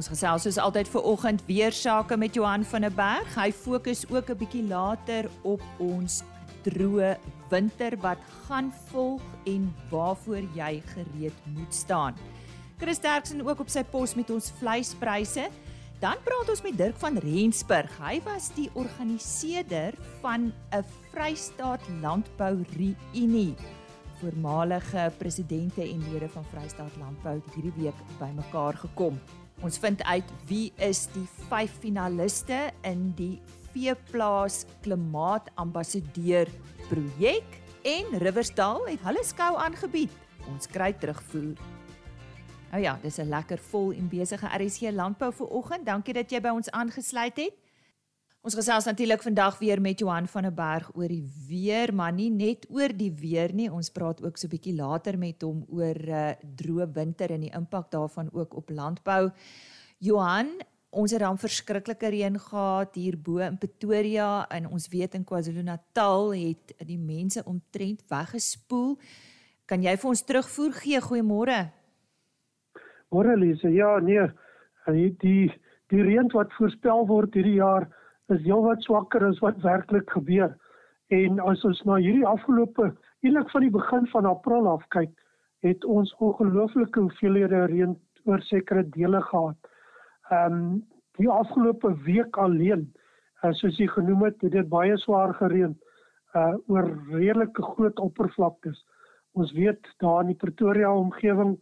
Ons gesels soos altyd ver oggend weer sake met Johan van der Berg. Hy fokus ook 'n bietjie later op ons droë winter wat gaan volg en waarvoor jy gereed moet staan. Chris Terksen ook op sy pos met ons vleispryse. Dan praat ons met Dirk van Rensburg. Hy was die organiseerder van 'n Vrystaat Landbou Reunie. Voormalige presidente en lede van Vrystaat Landbou het hierdie week bymekaar gekom. Ons vind uit wie is die 5 finaliste in die Veeplaas Klimaatambassadeur projek en Riversdal het hulle skou aangebied. Ons kry terugvoer. Nou ja, dis 'n lekker vol en besige RSC landbou vir oggend. Dankie dat jy by ons aangesluit het. Ons gesels natuurlik vandag weer met Johan van der Berg oor die weer, maar nie net oor die weer nie. Ons praat ook so 'n bietjie later met hom oor uh, droë winter en die impak daarvan ook op landbou. Johan, ons het dan verskriklike reën gehad hier bo in Pretoria en ons weet in KwaZulu-Natal het die mense omtrent weggespoel. Kan jy vir ons terugvoer gee? Goeiemôre. Môre Lise. Ja, nee. Die die reën wat voorspel word hierdie jaar is heelwat swakker as wat werklik gebeur. En as ons na hierdie afgelope eintlik van die begin van April af kyk, het ons ongelooflike hoeveelhede reën oor sekere dele gehad. Ehm um, die afgelope week alleen, uh, soos jy genoem het, het dit baie swaar gereën uh oor redelike groot oppervlaktes. Ons weet daar in die Pretoria omgewing,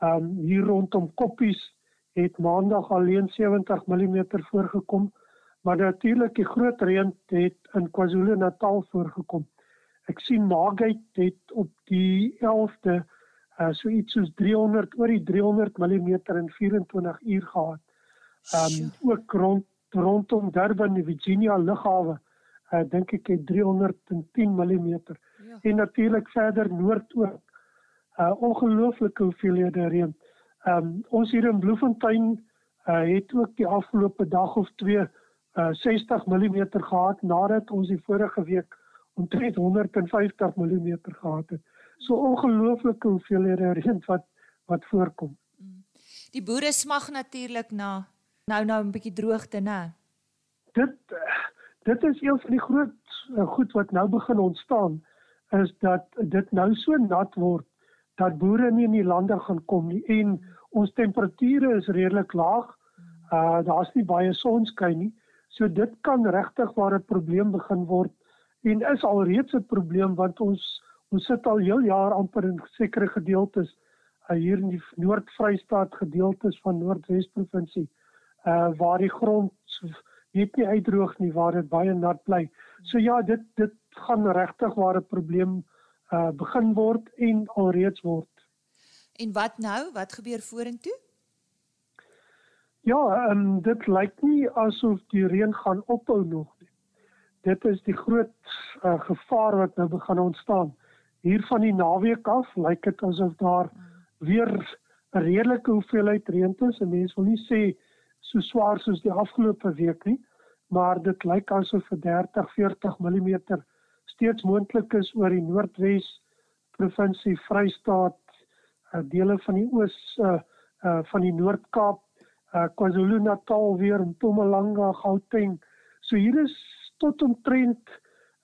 ehm um, hier rondom Koppies het maandag alleen 70 mm voorgekom maar natuurlik die groot reën het in KwaZulu-Natal voorgekom. Ek sien Margate het op die 11de uh, so iets soos 300 oor die 300 mm in 24 uur gehad. Ehm um, ook rond rondom Durban, die Virginia lughawe, uh, dink ek het 310 mm. Ja. En natuurlik verder noord ook. Uh ongelooflike hoeveelhede reën. Ehm um, ons hier in Bloemfontein uh, het ook die afgelope dag of twee uh 60 mm gehad nadat ons die vorige week omtrent 150 mm gehad het. So ongelooflike hoeveelhede reën wat wat voorkom. Die boere smag natuurlik na nou nou 'n bietjie droogte, né? Dit dit is een van die groot uh, goed wat nou begin ontstaan is dat dit nou so nat word dat boere nie in die lande gaan kom nie en ons temperature is redelik laag. Uh daar's nie baie sonskyn nie. So dit kan regtig waar 'n probleem begin word en is alreeds 'n probleem want ons ons sit al heel jaar amper in sekere gedeeltes uh, hier in die Noord-Vrystaat gedeeltes van Noordwes provinsie uh waar die grond net nie uitdroog nie waar dit baie nat bly. So ja, dit dit gaan regtig waar 'n probleem uh begin word en alreeds word. En wat nou? Wat gebeur vorentoe? Ja, ehm um, dit lyk nie asof die reën gaan ophou nog nie. Dit is die groot uh, gevaar wat nou begin ontstaan. Hier van die naweek af lyk dit asof daar weer 'n redelike hoeveelheid reën is. Mense wil nie sê so swaar soos die afgelope week nie, maar dit lyk asof vir 30, 40 mm steeds moontlik is oor die Noordwes provinsie Vrystaat, uh, dele van die oos uh, uh, van die Noord-Kaap uh, KwaZulu-Natal weer Mpumalanga, Gauteng. So hier is tot omtrent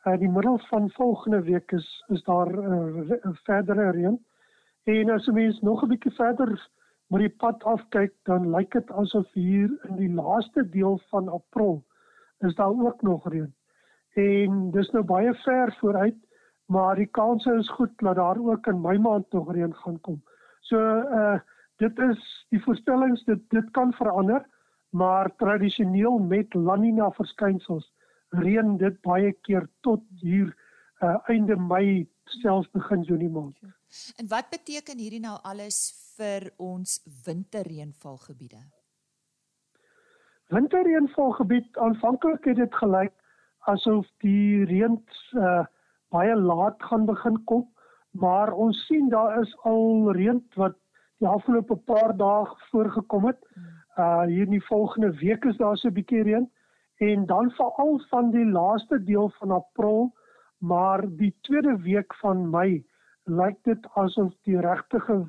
uh, die middel van volgende week is is daar 'n uh, verdere reën. En as jy mens nog 'n bietjie verder met die pad afkyk, dan lyk dit asof hier in die laaste deel van April is daar ook nog reën. En dis nou baie ver vooruit, maar die kanse is goed dat daar ook in Mei maand nog reën gaan kom. So uh dit is die voorstellings dit dit kan verander maar tradisioneel met La Nina verskynsels reën dit baie keer tot hier uh, einde Mei selfs begin Junie maand. En wat beteken hierdie nou alles vir ons winterreënvalgebiede? Winterreënvalgebied aanvanklik het dit gelyk asof die reën uh, baie laat gaan begin kom, maar ons sien daar is al reën wat die afgelope paar dae voorgekom het. Uh hier in die volgende week is daar so 'n bietjie reën en dan veral van die laaste deel van April, maar die tweede week van Mei lyk dit asof die regte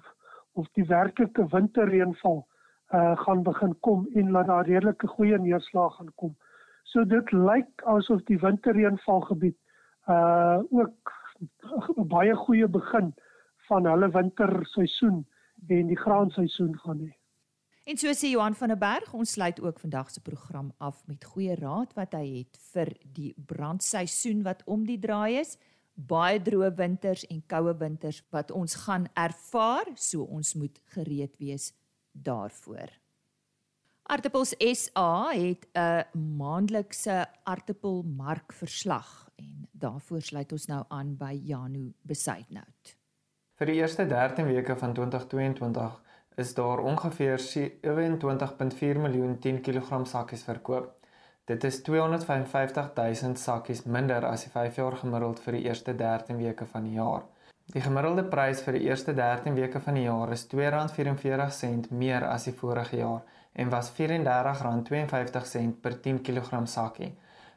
of die werklike winterreënval uh gaan begin kom en laat daar redelike goeie neerslag gaan kom. So dit lyk asof die winterreënvalgebied uh ook 'n baie goeie begin van hulle winterseisoen en die graanseisoen gaan hê. En so sê Johan van der Berg, ons sluit ook vandag se program af met goeie raad wat hy het vir die brandseisoen wat om die draai is. Baie droë winters en koue winters wat ons gaan ervaar, so ons moet gereed wees daarvoor. Artipels SA het 'n maandelikse artipelmarkverslag en daarvoor sluit ons nou aan by Janu Besuitnout. Vir die eerste 13 weke van 2022 is daar ongeveer 27.4 miljoen 10 kg sakkies verkoop. Dit is 255 000 sakkies minder as die 5 jaar gemiddeld vir die eerste 13 weke van die jaar. Die gemiddelde prys vir die eerste 13 weke van die jaar is R2.44 meer as die vorige jaar en was R34.52 per 10 kg sakkie.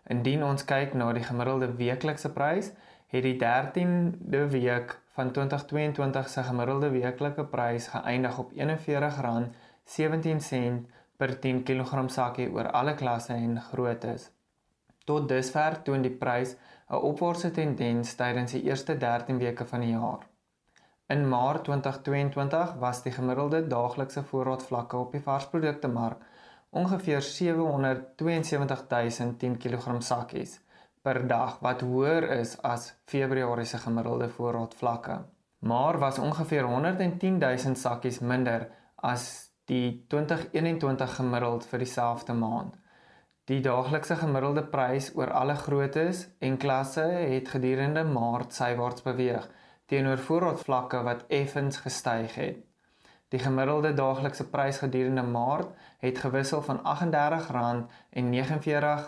Indien ons kyk na die gemiddelde weeklikse prys, het die 13de week van 2022 se gemiddelde weeklike prys geëindig op R41.17 per 10 kg sakkie oor alle klasse en groottes. Tot dusver toon die prys 'n opwaartse tendens tydens die eerste 13 weke van die jaar. In Maart 2022 was die gemiddelde daaglikse voorraadvlakke op die varsprodukte mark ongeveer 772010 kg sakkies per dag wat hoër is as Februarie se gemiddelde voorraadvlakke. Maar was ongeveer 110 000 sakkies minder as die 2021 gemiddeld vir dieselfde maand. Die daaglikse gemiddelde prys oor alle groottes en klasse het gedurende Maart sywaarts beweeg teenoor voorraadvlakke wat effens gestyg het. Die gemiddelde daaglikse prys gedurende Maart het gewissel van R38 en R49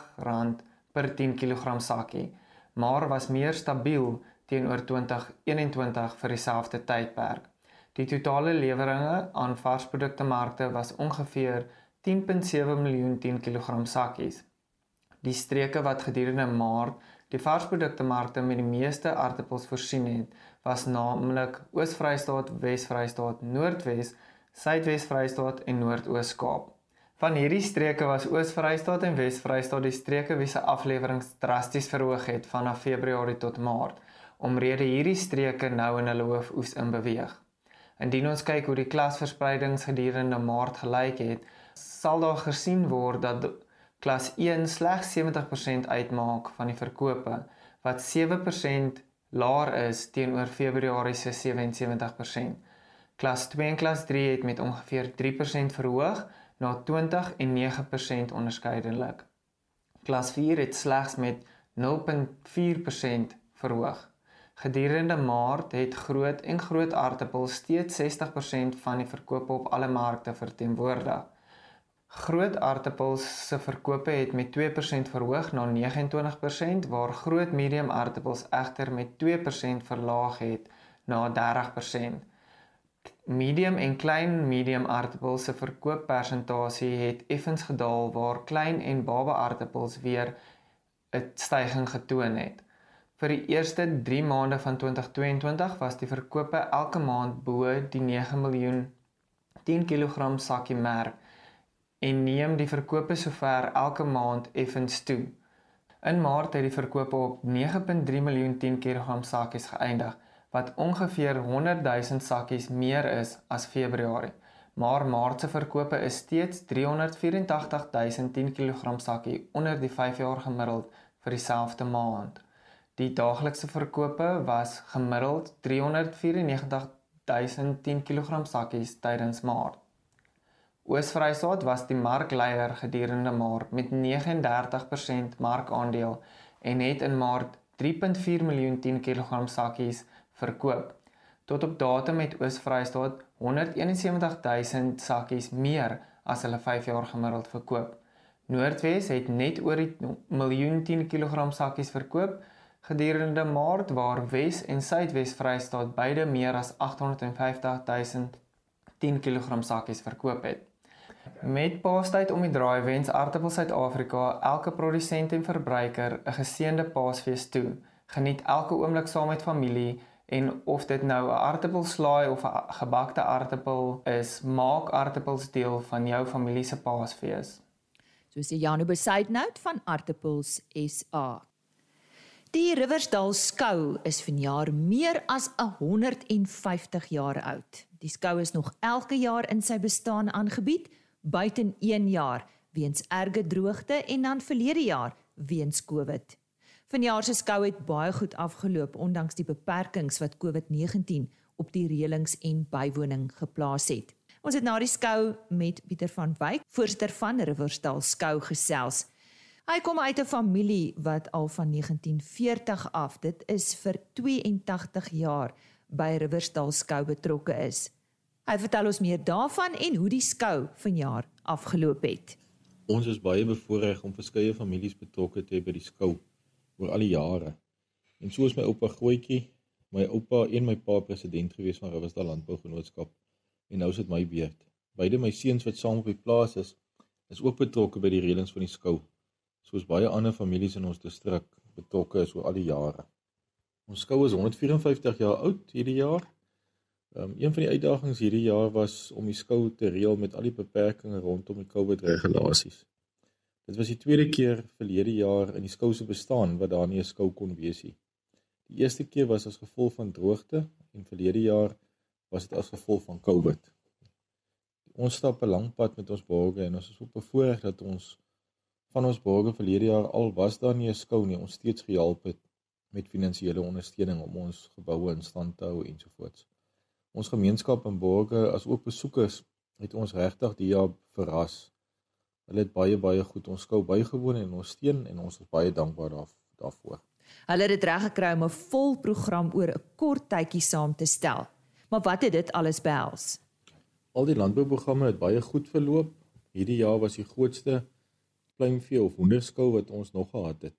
per 10 kg sakkie, maar was meer stabiel teenoor 2021 vir dieselfde tydperk. Die totale leweringe aan varsprodukte markte was ongeveer 10.7 miljoen 10 kg sakkies. Die streke wat gedurende Maart die varsprodukte markte met die meeste aardappels voorsien het, was naamlik Oos-Vrystaat, Wes-Vrystaat, Noordwes, Suidwes-Vrystaat en Noord-Oos-Kaap. Van hierdie streke was Oos-Vrystaat en Wes-Vrystaat die streke wie se aflewering drasties verhoog het vanaf Februarie tot Maart, omrede hierdie streke nou in hulle hoofoes in beweeg. Indien ons kyk hoe die klasverspreidings gedurende Maart gelyk het, sal daar gesien word dat klas 1 slegs 70% uitmaak van die verkope, wat 7% laer is teenoor Februarie se 77%. Klas 2 en klas 3 het met ongeveer 3% verhoog na 20 en 9% onderskeidelik. Klas 4 het slegs met 0.4% verhoog. Gedurende Maart het groot en groot aardappels steeds 60% van die verkope op alle markte verteenwoordig. Groot aardappels se verkope het met 2% verhoog na 29% waar groot medium aardappels egter met 2% verlaag het na 30%. Medium en klein medium aardappels se verkooppersentasie het effens gedaal waar klein en baba aardappels weer 'n stygings getoon het. Vir die eerste 3 maande van 2022 was die verkope elke maand bo die 9 miljoen 10 kg sakkie merk en neem die verkope sover elke maand effens toe. In Maart het die verkope op 9.3 miljoen 10 kg sakkies geëindig wat ongeveer 100 000 sakkies meer is as Februarie. Maar Maart se verkope is steeds 384 010 kg sakkie onder die 5 jaar gemiddeld vir dieselfde maand. Die daaglikse verkope was gemiddeld 394 010 kg sakkies tydens Maart. Oos-Vrystaat was die markleier gedurende Maart met 39% markandeel en het in Maart 3.4 miljoen 10 kg sakkies verkoop. Tot op datum het Oos-Vrystaat 171000 sakkies meer as hulle 5 jaar gemiddeld verkoop. Noordwes het net oor die miljoen 10 kg sakkies verkoop gedurende Maart waar Wes en Suidwes Vrystaat beide meer as 850000 10 kg sakkies verkoop het. Met Paastyd om die draai wens Aartappel Suid-Afrika elke produsent en verbruiker 'n geseënde Paasfees toe. Geniet elke oomblik saam met familie En of dit nou 'n aartappelslaai of 'n gebakte aartappel is, maak aartappels deel van jou familie se Paasfees. So sê Janu Besuidnout van Aartappels SA. Die Riversdal skou is vanjaar meer as 150 jaar oud. Die skou is nog elke jaar in sy bestaan aangebied, buiten 1 jaar weens erge droogte en dan verlede jaar weens COVID. Vanjaar se skou het baie goed afgeloop ondanks die beperkings wat COVID-19 op die reëlings en bywoning geplaas het. Ons het na die skou met Pieter van Wyk, voorsitter van Riversdal skou gesels. Hy kom uit 'n familie wat al van 1940 af, dit is vir 82 jaar by Riversdal skou betrokke is. Hy vertel ons meer daarvan en hoe die skou vanjaar afgeloop het. Ons is baie bevoorreg om verskeie families betrokke te hê by die skou oor al die jare. En soos my oupa Grootjie, my oupa en my pa president gewees van Riversdal Landbougenootskap en nou is dit my beurt. Beide my seuns wat saam op die plaas is, is ook betrokke by die reëlings van die skou, soos baie ander families in ons distrik betrokke is oor al die jare. Ons skou is 154 jaar oud hierdie jaar. Um, een van die uitdagings hierdie jaar was om die skou te reël met al die beperkings rondom die COVID regulasies. Dit was die tweede keer verlede jaar in die skou se bestaan wat daar nie 'n skou kon wees nie. Die eerste keer was as gevolg van droogte en verlede jaar was dit as gevolg van COVID. Ons stap 'n lang pad met ons borgers en ons is op bevoorreg dat ons van ons borgers verlede jaar al was daar nie 'n skou nie, ons steeds gehelp het met finansiële ondersteuning om ons geboue in stand te hou ensovoorts. Ons gemeenskap en borgers as ook besoekers het ons regtig die jaar verras Hulle het baie baie goed ons skou bygewoon en ons steun en ons is baie dankbaar daar, daarvoor. Hulle het dit reg gekry om 'n vol program oor 'n kort tydjie saam te stel. Maar wat het dit alles behels? Al die landbouprogramme het baie goed verloop. Hierdie jaar was die grootste pluimvee of hoenderskou wat ons nog gehad het.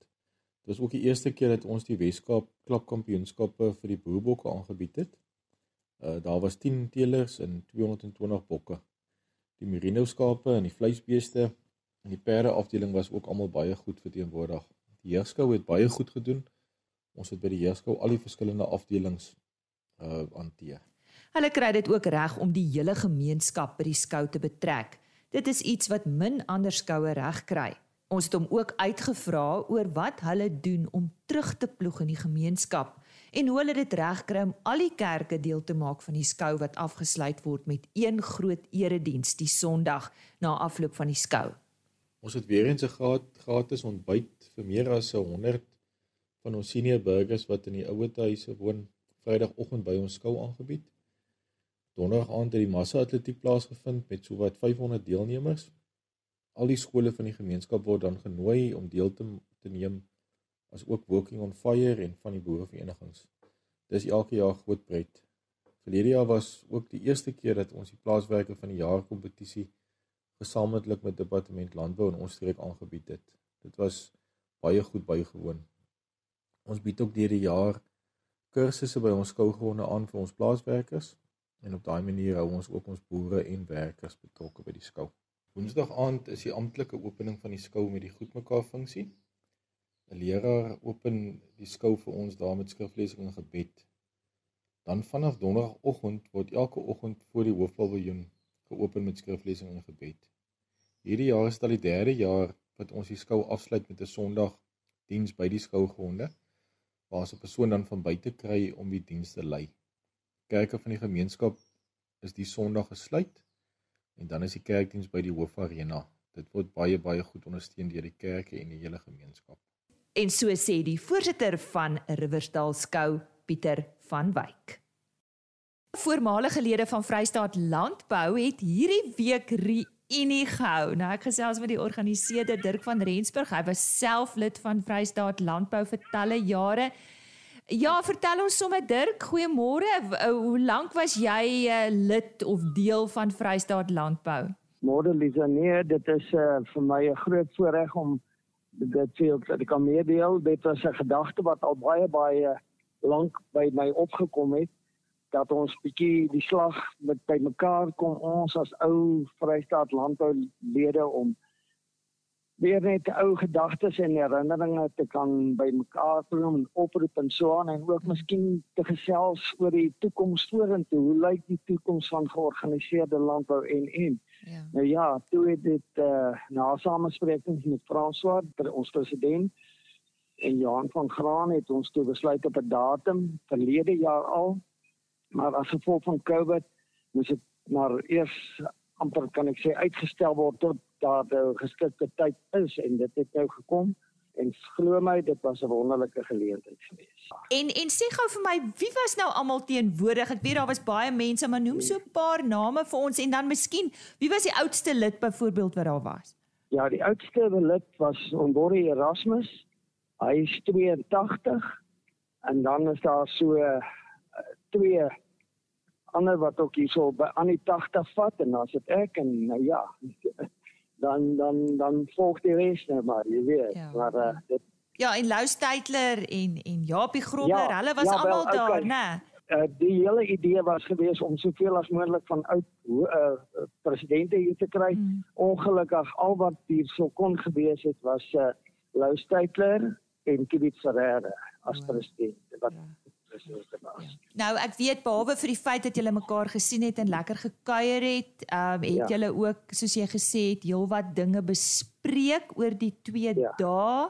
Dit was ook die eerste keer dat ons die Weskaap klapkampioenskappe vir die boerbokke aangebied het. Uh daar was 10 teelers en 220 bokke die merino skape en die vleisbeeste en die perde afdeling was ook almal baie goed verteenwoordig. Die heerskou het baie goed gedoen. Ons het by die heerskou al die verskillende afdelings uh hanteer. Hulle kry dit ook reg om die hele gemeenskap by die skou te betrek. Dit is iets wat min ander skoue reg kry. Ons het hom ook uitgevra oor wat hulle doen om terug te ploeg in die gemeenskap en hoe hulle dit regkry om al die kerke deel te maak van die skou wat afgesluit word met een groot erediens die Sondag na afloop van die skou. Ons het weer eens 'n gratis ontbyt vir meer as 100 van ons senior burgers wat in die ouer huise woon Vrydagoggend by ons skou aangebied. Donderdag aand het die massa atletiek plaasgevind met sowat 500 deelnemers. Al die skole van die gemeenskap word dan genooi om deel te, te neem as ook Walking on Fire en van die boereverenigings. Dis elke jaar groot pret. Verlede jaar was ook die eerste keer dat ons die plaaswerke van die jaar kompetisie gesamentlik met departement landbou in ons streek aangebied het. Dit was baie goed bygewoon. Ons bied ook deur die jaar kursusse by ons skougronde aan vir ons plaaswerkers en op daai manier hou ons ook ons boere en werkers betrokke by die skou. Woensdag aand is die amptelike opening van die skou met die goedmekaar funksie. 'n leraar open die skou vir ons daar met skriflesing en gebed. Dan vanaf donderdagoggend word elke oggend voor die hoofpaviljoen geopen met skriflesing en gebed. Hierdie jaar is dit al die derde jaar wat ons die skou afsluit met 'n Sondag diens by die skougronde waar se persoon dan van buite kry om die diens te lei. Kerke van die gemeenskap is die Sondag gesluit en dan is die kerkdiens by die hoofarena. Dit word baie baie goed ondersteun deur die kerke en die hele gemeenskap. En so sê die voorsitter van Riversdal Skou, Pieter van Wyk. Voormalige lede van Vrystaat Landbou het hierdie week reunie gehou. Nou ek gesels met die organiseerder Dirk van Rensburg. Hy was self lid van Vrystaat Landbou vir talle jare. Ja, vertel ons sommer Dirk, goeiemôre. Hoe lank was jy uh, lid of deel van Vrystaat Landbou? Môre Lisa, nee, dit is uh, vir my 'n groot voorreg om dit sê ook dat ek kan meedeel. Dit was 'n gedagte wat al baie baie lank by my opgekom het dat ons bietjie die slag met by mekaar kom. Ons as ou Vrystaat landboulede om weer net ou gedagtes en herinneringe te kan bymekaar bring en oproep en so aan en ook miskien te gesels oor die toekoms vorentoe. Hoe lyk die toekoms van georganiseerde landbou en en Ja. Nou ja, toe het dit uh, na samesprekings met François, ons president en Johan van Graan het ons toe besluit op 'n datum verlede jaar al. Maar as gevolg van COVID moes dit maar eers amper kan ek sê uitgestel word tot daar 'n geskikte tyd is en dit het nou gekom en glo my dit was 'n wonderlike geleentheid geweest. En en sê gou vir my, wie was nou almal teenwoordig? Ek weet daar was baie mense, maar noem so 'n paar name vir ons en dan miskien, wie was die oudste lid byvoorbeeld wat daar was? Ja, die oudste lid was Ombori Erasmus. Hy is 82 en dan is daar so uh, twee ander wat ook hierso by aan die 80 vat en dan sit ek en nou ja, dan dan dan volg die res nou maar, jy weet. Ja. Maar uh, dit Ja, en Lou Steytler en en Japie Grobler, Ja, hulle was ja, almal daar, okay. né? uh, die hele idee was gewees om soveel as moontlik van oud uh, presidente hier te kry. Mm. Ongelukkig al wat hier so kon gewees het was uh, Lou Steytler en Kibit Ferreira as Wow. president wat Ja. President was. Nou ek weet behalwe vir die feit dat julle mekaar gesien het en lekker gekuier het, ehm um, het Ja. julle ook soos jy gesê het heelwat dinge bespreek oor die twee Ja. dae.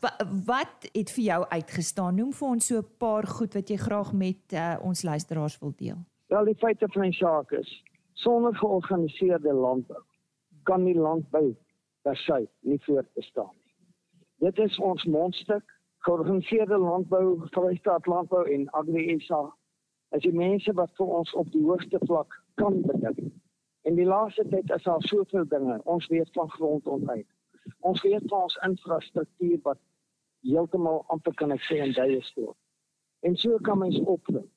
Wat, wat het vir jou uitgestaan? Noem vir ons so 'n paar goed wat jy graag met uh, ons luisteraars wil deel. Wel die feite van die saak is sonder georganiseerde landbou kan die landbou per se nie voortbestaan nie. Dit is ons mondstuk georganiseerde landbou, Vrystaat landbou en Agri-SA. As die mense wat vir ons op die hoogste vlak kan beding. En die laaste tyd is daar soveel dinge. Ons weet van grondonthou. Ons weet van ons infrastruktuur wat heeltemal amper kan ek sê in duie stort. En so kan mens opbring.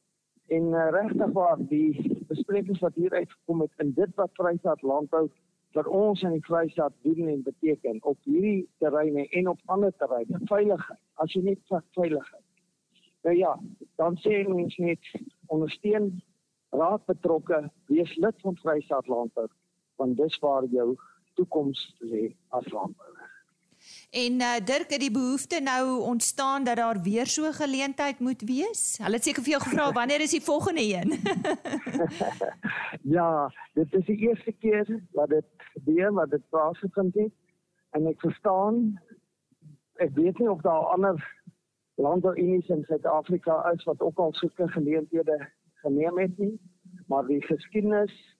En uh, regtig waar die besprekings wat hier uitgekom het in dit wat Vrystaat landbou vir ons in die Vrystaat doen en beteken op hierdie terreine en op ander terreine veiligheid. As jy net vat veiligheid. Nou ja, dan sê mens net ondersteun raad betrokke, wees lid van Vrystaat landbou want dis waar jou toekoms lê as landbouer. En uh, Dirk het die behoefte nou ontstaan dat daar weer so 'n geleentheid moet wees. Hulle het seker vir jou gevra wanneer is die volgende een? Ja, dit is die eerste keer wat dit gebeur, wat dit plaasgevind het. En ek verstaan ek weet nie of daar ander landbouunies in Suid-Afrika is wat ook al sulke geleenthede geneem het nie, maar die geskiedenis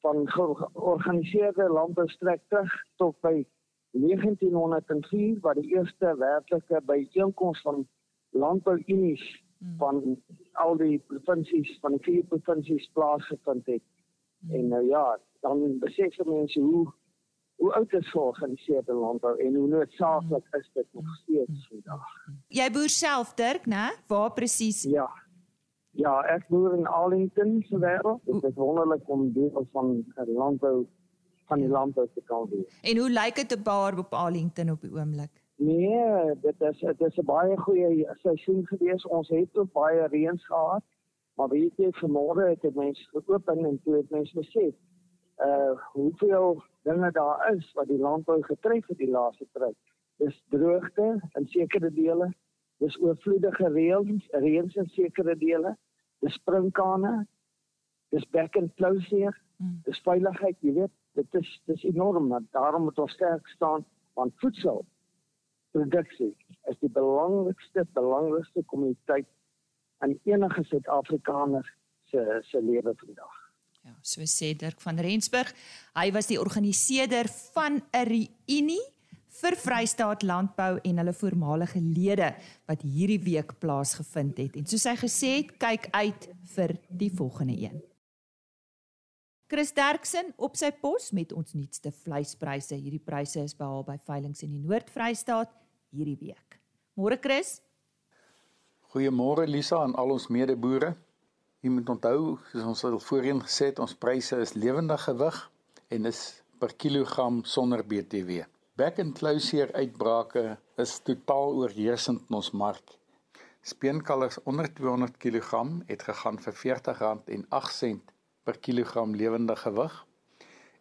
van georganiseerde landbou strek terug tot by 1904 wat die eerste werklike byeenkoms van landbouunies van al die provinsies van die vier provinsies plaasgevind het. En nou ja, dan besef mense hoe hoe oud is georganiseerde landbou en hoe noodsaaklik is dit nog steeds vandag. Jy boer self Dirk, né? Waar presies? Ja. Ja, ek boer in Arlington se wêreld. Dit is wonderlik om deel van 'n landbou van die landbou te kan wees. En hoe lyk dit op daar op Arlington op die oomblik? Nee, dit is dit is 'n baie goeie seisoen gewees. Ons het ook baie reën gehad. Maar weet jy, vanmôre het dit mense geopen en toe het mense besef uh hoeveel dinge daar is wat die landbou getref het die laaste tyd. Dis droogte in sekere dele, dis oorvloedige reën, reën in sekere dele, dis sprinkane, dis back and closure, Mm. dis veiligheid, jy weet, dit is dis enorm, maar daarom moet ons sterk staan want voedsel produksie is die belangrikste belangrikste kommoditeit in enige Suid-Afrikaner se se lewe vandag. Ja, so sê Dirk van Rensburg. Hy was die organiseerder van 'n reunie vir Vrystaat Landbou en hulle voormalige lede wat hierdie week plaasgevind het. En soos hy gesê het, kyk uit vir die volgende een. Chris Derksen op sy pos met ons nuutste vleispryse. Hierdie pryse is behaal by veilinge in die Noord-Vrystaat hierdie week. Môre Chris? Goeiemôre Lisa en al ons medeboere. Jy moet onthou, soos ons al voorheen gesê het, ons pryse is lewendig gewig en is per kilogram sonder BTW. Back and closure uitbrake is totaal oorheersend in ons mark. Speenkalvers onder 200 kg het gegaan vir R40.08 per kilogram lewendige gewig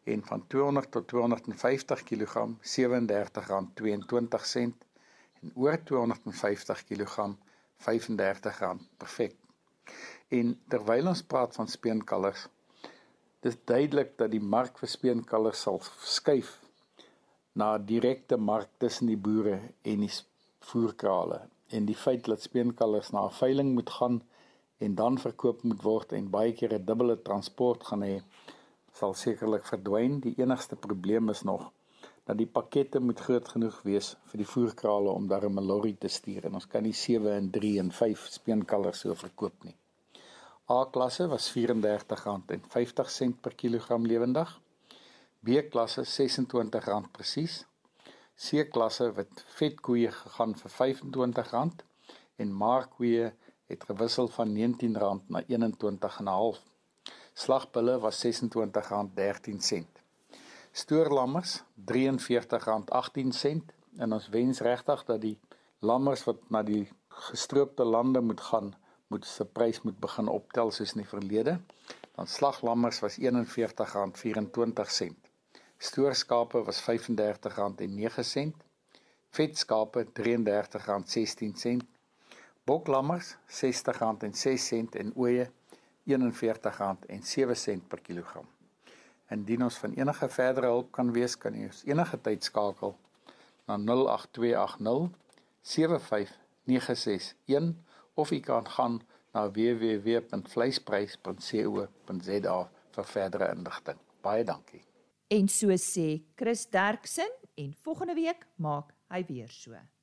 en van 200 tot 250 kg R37.22 en oor 250 kg R35 perfek. En terwyl ons praat van speenkalvers, dis duidelik dat die mark vir speenkalvers sal skuif na 'n direkte mark tussen die boere en die voerkrale en die feit dat speenkalvers na 'n veiling moet gaan en dan verkoop moet word en baie keer 'n dubbele transport gaan hê sal sekerlik verdwyn. Die enigste probleem is nog dat die pakkette moet groot genoeg wees vir die voerkrale om daar 'n lorry te stuur en ons kan nie 7 en 3 en 5 speenkalvers so verkoop nie. A-klasse was R34.50 per kilogram lewendig. B-klasse R26 presies. C-klasse het vetkoeie gegaan vir R25 en maarkoeie het gewissel van R19 na R21.5. Slagbulle was R26.13. Stoorlammers R43.18 en ons wens regtig dat die lammers wat na die gestroopte lande moet gaan, moet se prys moet begin optel soos in die verlede. Dan slaglammers was R41.24. Stoorskape was R35.09. Vetskape R33.16 Boklammers R60.06 en ooe R41.07 per kilogram. Indien ons van enige verdere hulp kan wees, kan u ons enige tyd skakel na 08280 75961 of u kan gaan na www.vleisprys.co.za vir verdere inligting. Baie dankie. En so sê Chris Derksen en volgende week maak hy weer so.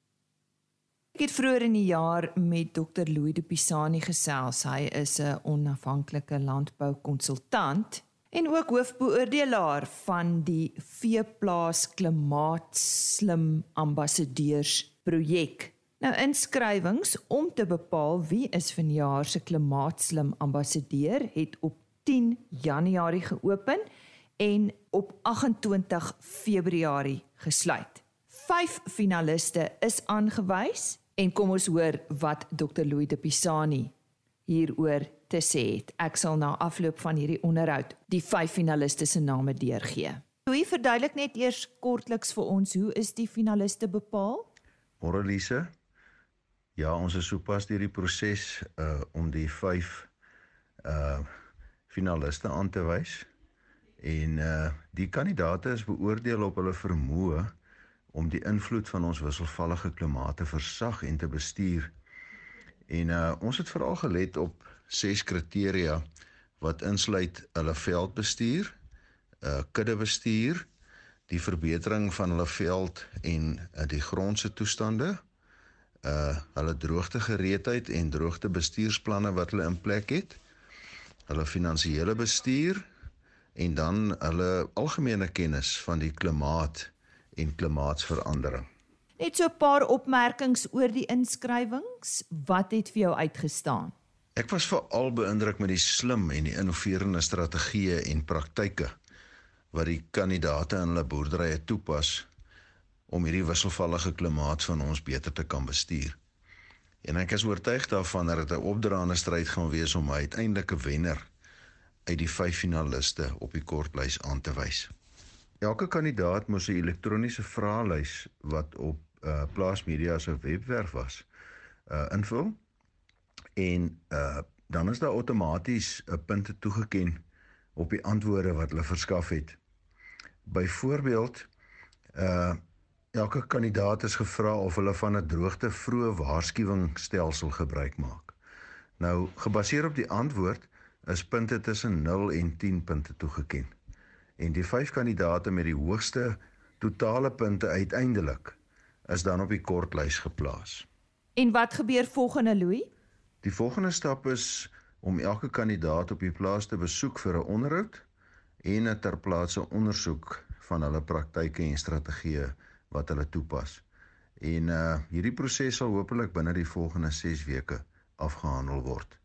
Ek het vroeër in die jaar met Dr Louis de Pisani gesels. Hy is 'n onafhanklike landboukonsultant en ook hoofbeoordelaar van die Veeplaas Klimaatslim Ambassadeurs projek. Nou inskrywings om te bepaal wie is vanjaar se Klimaatslim Ambassadeur het op 10 Januarie geopen en op 28 Februarie gesluit. 5 finaliste is aangewys En kom ons hoor wat Dr Louis de Pisani hieroor te sê het. Ek sal na afloop van hierdie onderhoud die vyf finaliste se name deurgee. Louis verduidelik net eers kortliks vir ons hoe is die finaliste bepaal? Moralise. Ja, ons is sopas deur die proses uh om die vyf uh finaliste aan te wys. En uh die kandidaate is beoordeel op hulle vermoë om die invloed van ons wisselvallige klimaat te versag en te bestuur. En uh ons het veral gelet op ses kriteria wat insluit hulle veldbestuur, uh kuddebestuur, die verbetering van hulle veld en uh, die grondse toestande, uh hulle droogtegereedheid en droogtebestuursplanne wat hulle in plek het, hulle finansiële bestuur en dan hulle algemene kennis van die klimaat en klimaatsverandering. Net so 'n paar opmerkings oor die inskrywings. Wat het vir jou uitgestaan? Ek was veral beïndruk met die slim en die innoverende strategieë en praktyke wat die kandidaate in hulle boerderye toepas om hierdie wisselvallige klimaat van ons beter te kan bestuur. En ek is oortuig daarvan dat dit 'n opdraande stryd gaan wees om 'n uiteindelike wenner uit die vyf finaliste op die kortlys aan te wys. Elke kandidaat moes 'n elektroniese vraelys wat op uh plaasmedia se webwerf was uh invul en uh dan is daar outomaties 'n punte toegeken op die antwoorde wat hulle verskaf het. Byvoorbeeld uh elke kandidaat is gevra of hulle van 'n droogte vroeë waarskuwingsstelsel gebruik maak. Nou gebaseer op die antwoord is punte tussen 0 en 10 punte toegeken en die vyf kandidate met die hoogste totale punte uiteindelik is dan op die kortlys geplaas. En wat gebeur volgende Louis? Die volgende stap is om elke kandidaat op die plaas te besoek vir 'n onderhoud en 'n terplaatse ondersoek van hulle praktyke en strategieë wat hulle toepas. En uh hierdie proses sal hopelik binne die volgende 6 weke afgehandel word.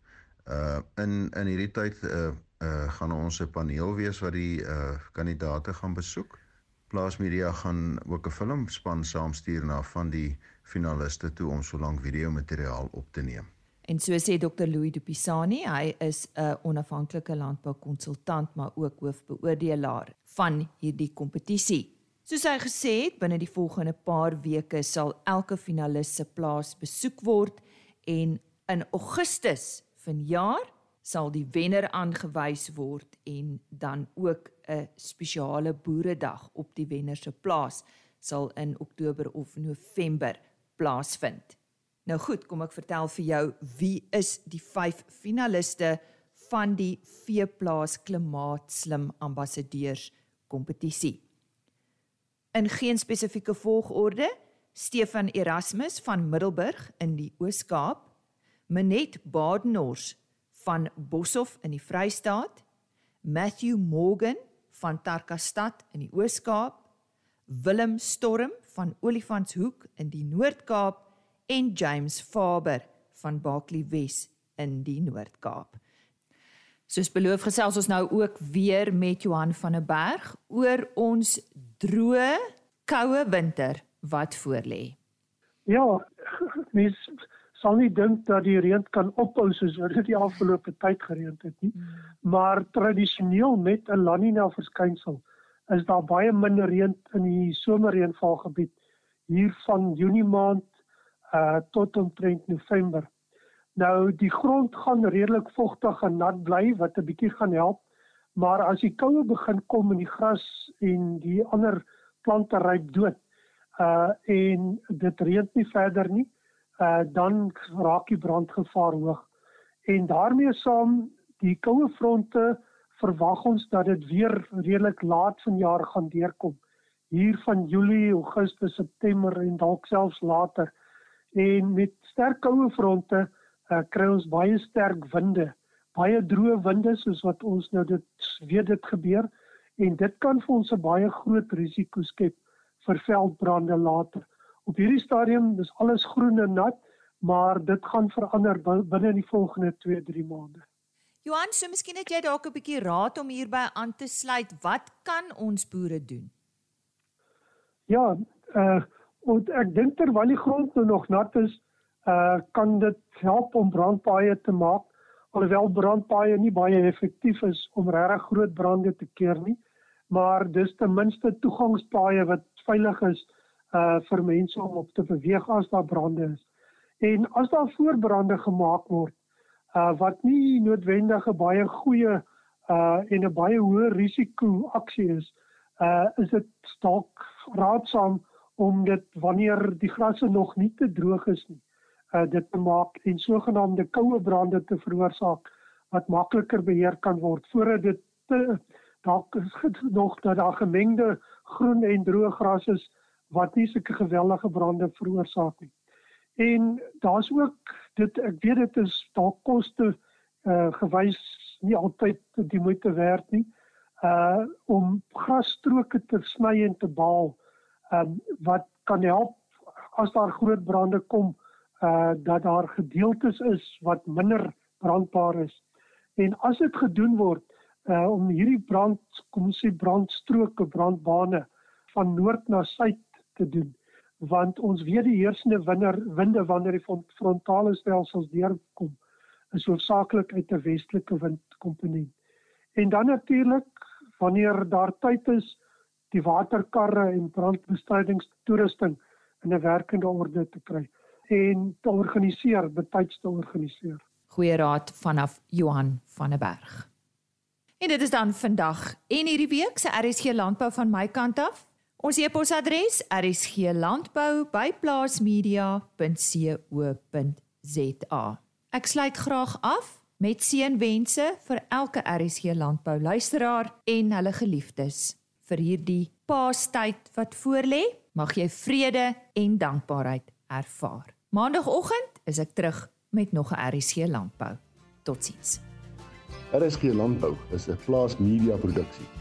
Uh in in hierdie tyd uh uh gaan ons 'n paneel wees wat die uh kandidate gaan besoek. Plaasmedia gaan ook 'n filmspan saamstuur na van die finaliste toe om so lank video materiaal op te neem. En so sê Dr Louis Dupisani, hy is 'n onafhanklike landboukonsultant maar ook hoofbeoordelaar van hierdie kompetisie. Soos hy gesê het, binne die volgende paar weke sal elke finalis se plaas besoek word en in Augustus vanjaar sal die wenner aangewys word en dan ook 'n spesiale boeredag op die wenner se plaas sal in Oktober of November plaasvind. Nou goed, kom ek vertel vir jou wie is die 5 finaliste van die Veeplaas Klimaatslim Ambassadeurs kompetisie. In geen spesifieke volgorde, Stefan Erasmus van Middelburg in die Oos-Kaap, Menet Badenhorst van Boshoff in die Vrystaat, Matthew Morgan van Tarkastad in die Oos-Kaap, Willem Storm van Olifantshoek in die Noord-Kaap en James Faber van Barkley Wes in die Noord-Kaap. Soos beloof gesels ons nou ook weer met Johan van der Berg oor ons droë, koue winter wat voorlê. Ja, mens sal nie dink dat die reën kan ophou soos wat dit die afgelope tyd gereën het nie. Hmm. Maar tradisioneel met 'n La Nina verskynsel is daar baie minder reën in die somerreënvalgebied hier van Junie maand uh tot omtrent November. Nou die grond gaan redelik vogtig en nat bly wat 'n bietjie gaan help. Maar as die koue begin kom en die gras en die ander plante ryp dood, uh en dit reën nie verder nie, uh dan raak die brandgevaar hoog. En daarmee saam die koue fronte verwag ons dat dit weer redelik laat vanjaar gaan deurkom. Hier van Julie, Augustus, September en dalk selfs later. En met sterk koue fronte uh, kry ons baie sterk winde, baie droë winde soos wat ons nou dit weet dit gebeur en dit kan vir ons 'n baie groot risiko skep vir veldbrande later. Op hierdie stadium is alles groen en nat, maar dit gaan verander binne die volgende 2-3 maande. Johan, so miskien het jy dalk 'n bietjie raad om hierby aan te sluit. Wat kan ons boere doen? Ja, uh Want ek dink terwyl die grond nou nog nat is, uh kan dit help om brandpaaie te maak. Alhoewel brandpaaie nie baie effektief is om regtig groot brande te keer nie, maar dis ten minste toegangspaaie wat veilig is uh vir mense om op te beweeg as daar brande is. En as daar voorbrande gemaak word, uh wat nie noodwendig 'n baie goeie uh en 'n baie hoë risiko aksie is, uh is dit dalk raadsaam om dit wanneer die grasse nog nie te droog is nie, uh dit te maak en sogenaamde koue brande te veroorsaak wat makliker beheer kan word voordat dit te, dalk nog dat daar gemengde groen en droë gras is wat nie sulke geweldige brande veroorsaak nie. En daar's ook dit ek weet dit is dalk koste uh gewys nie altyd die moeite werd nie. Uh om grasstroke te sny en te baal um, wat kan help as daar groot brande kom uh dat daar gedeeltes is wat minder brandbaar is. En as dit gedoen word uh om hierdie brand kom ons sê brandstroke, brandbane van noord na suid te doen want ons weet die heersende winder winde wanneer die frontale stelsels deurkom is hoofsaaklik uit 'n westelike windkomponent. En dan natuurlik wanneer daar tyd is die waterkarre en brandbestrydingstoerusting in 'n werkende orde te kry en te organiseer, betyds te organiseer. Goeie raad vanaf Johan van der Berg. En dit is dan vandag en hierdie week se RSG landbou van my kant af. Ons e-posadres rsglandbou@plaasmedia.co.za. Ek sluit graag af met seënwense vir elke RSG landbou luisteraar en hulle geliefdes vir hierdie Paastyd wat voorlê. Mag jy vrede en dankbaarheid ervaar. Maandagooggend is ek terug met nog 'n RSC landbou. Totsiens. RSC landbou is 'n plaas media produksie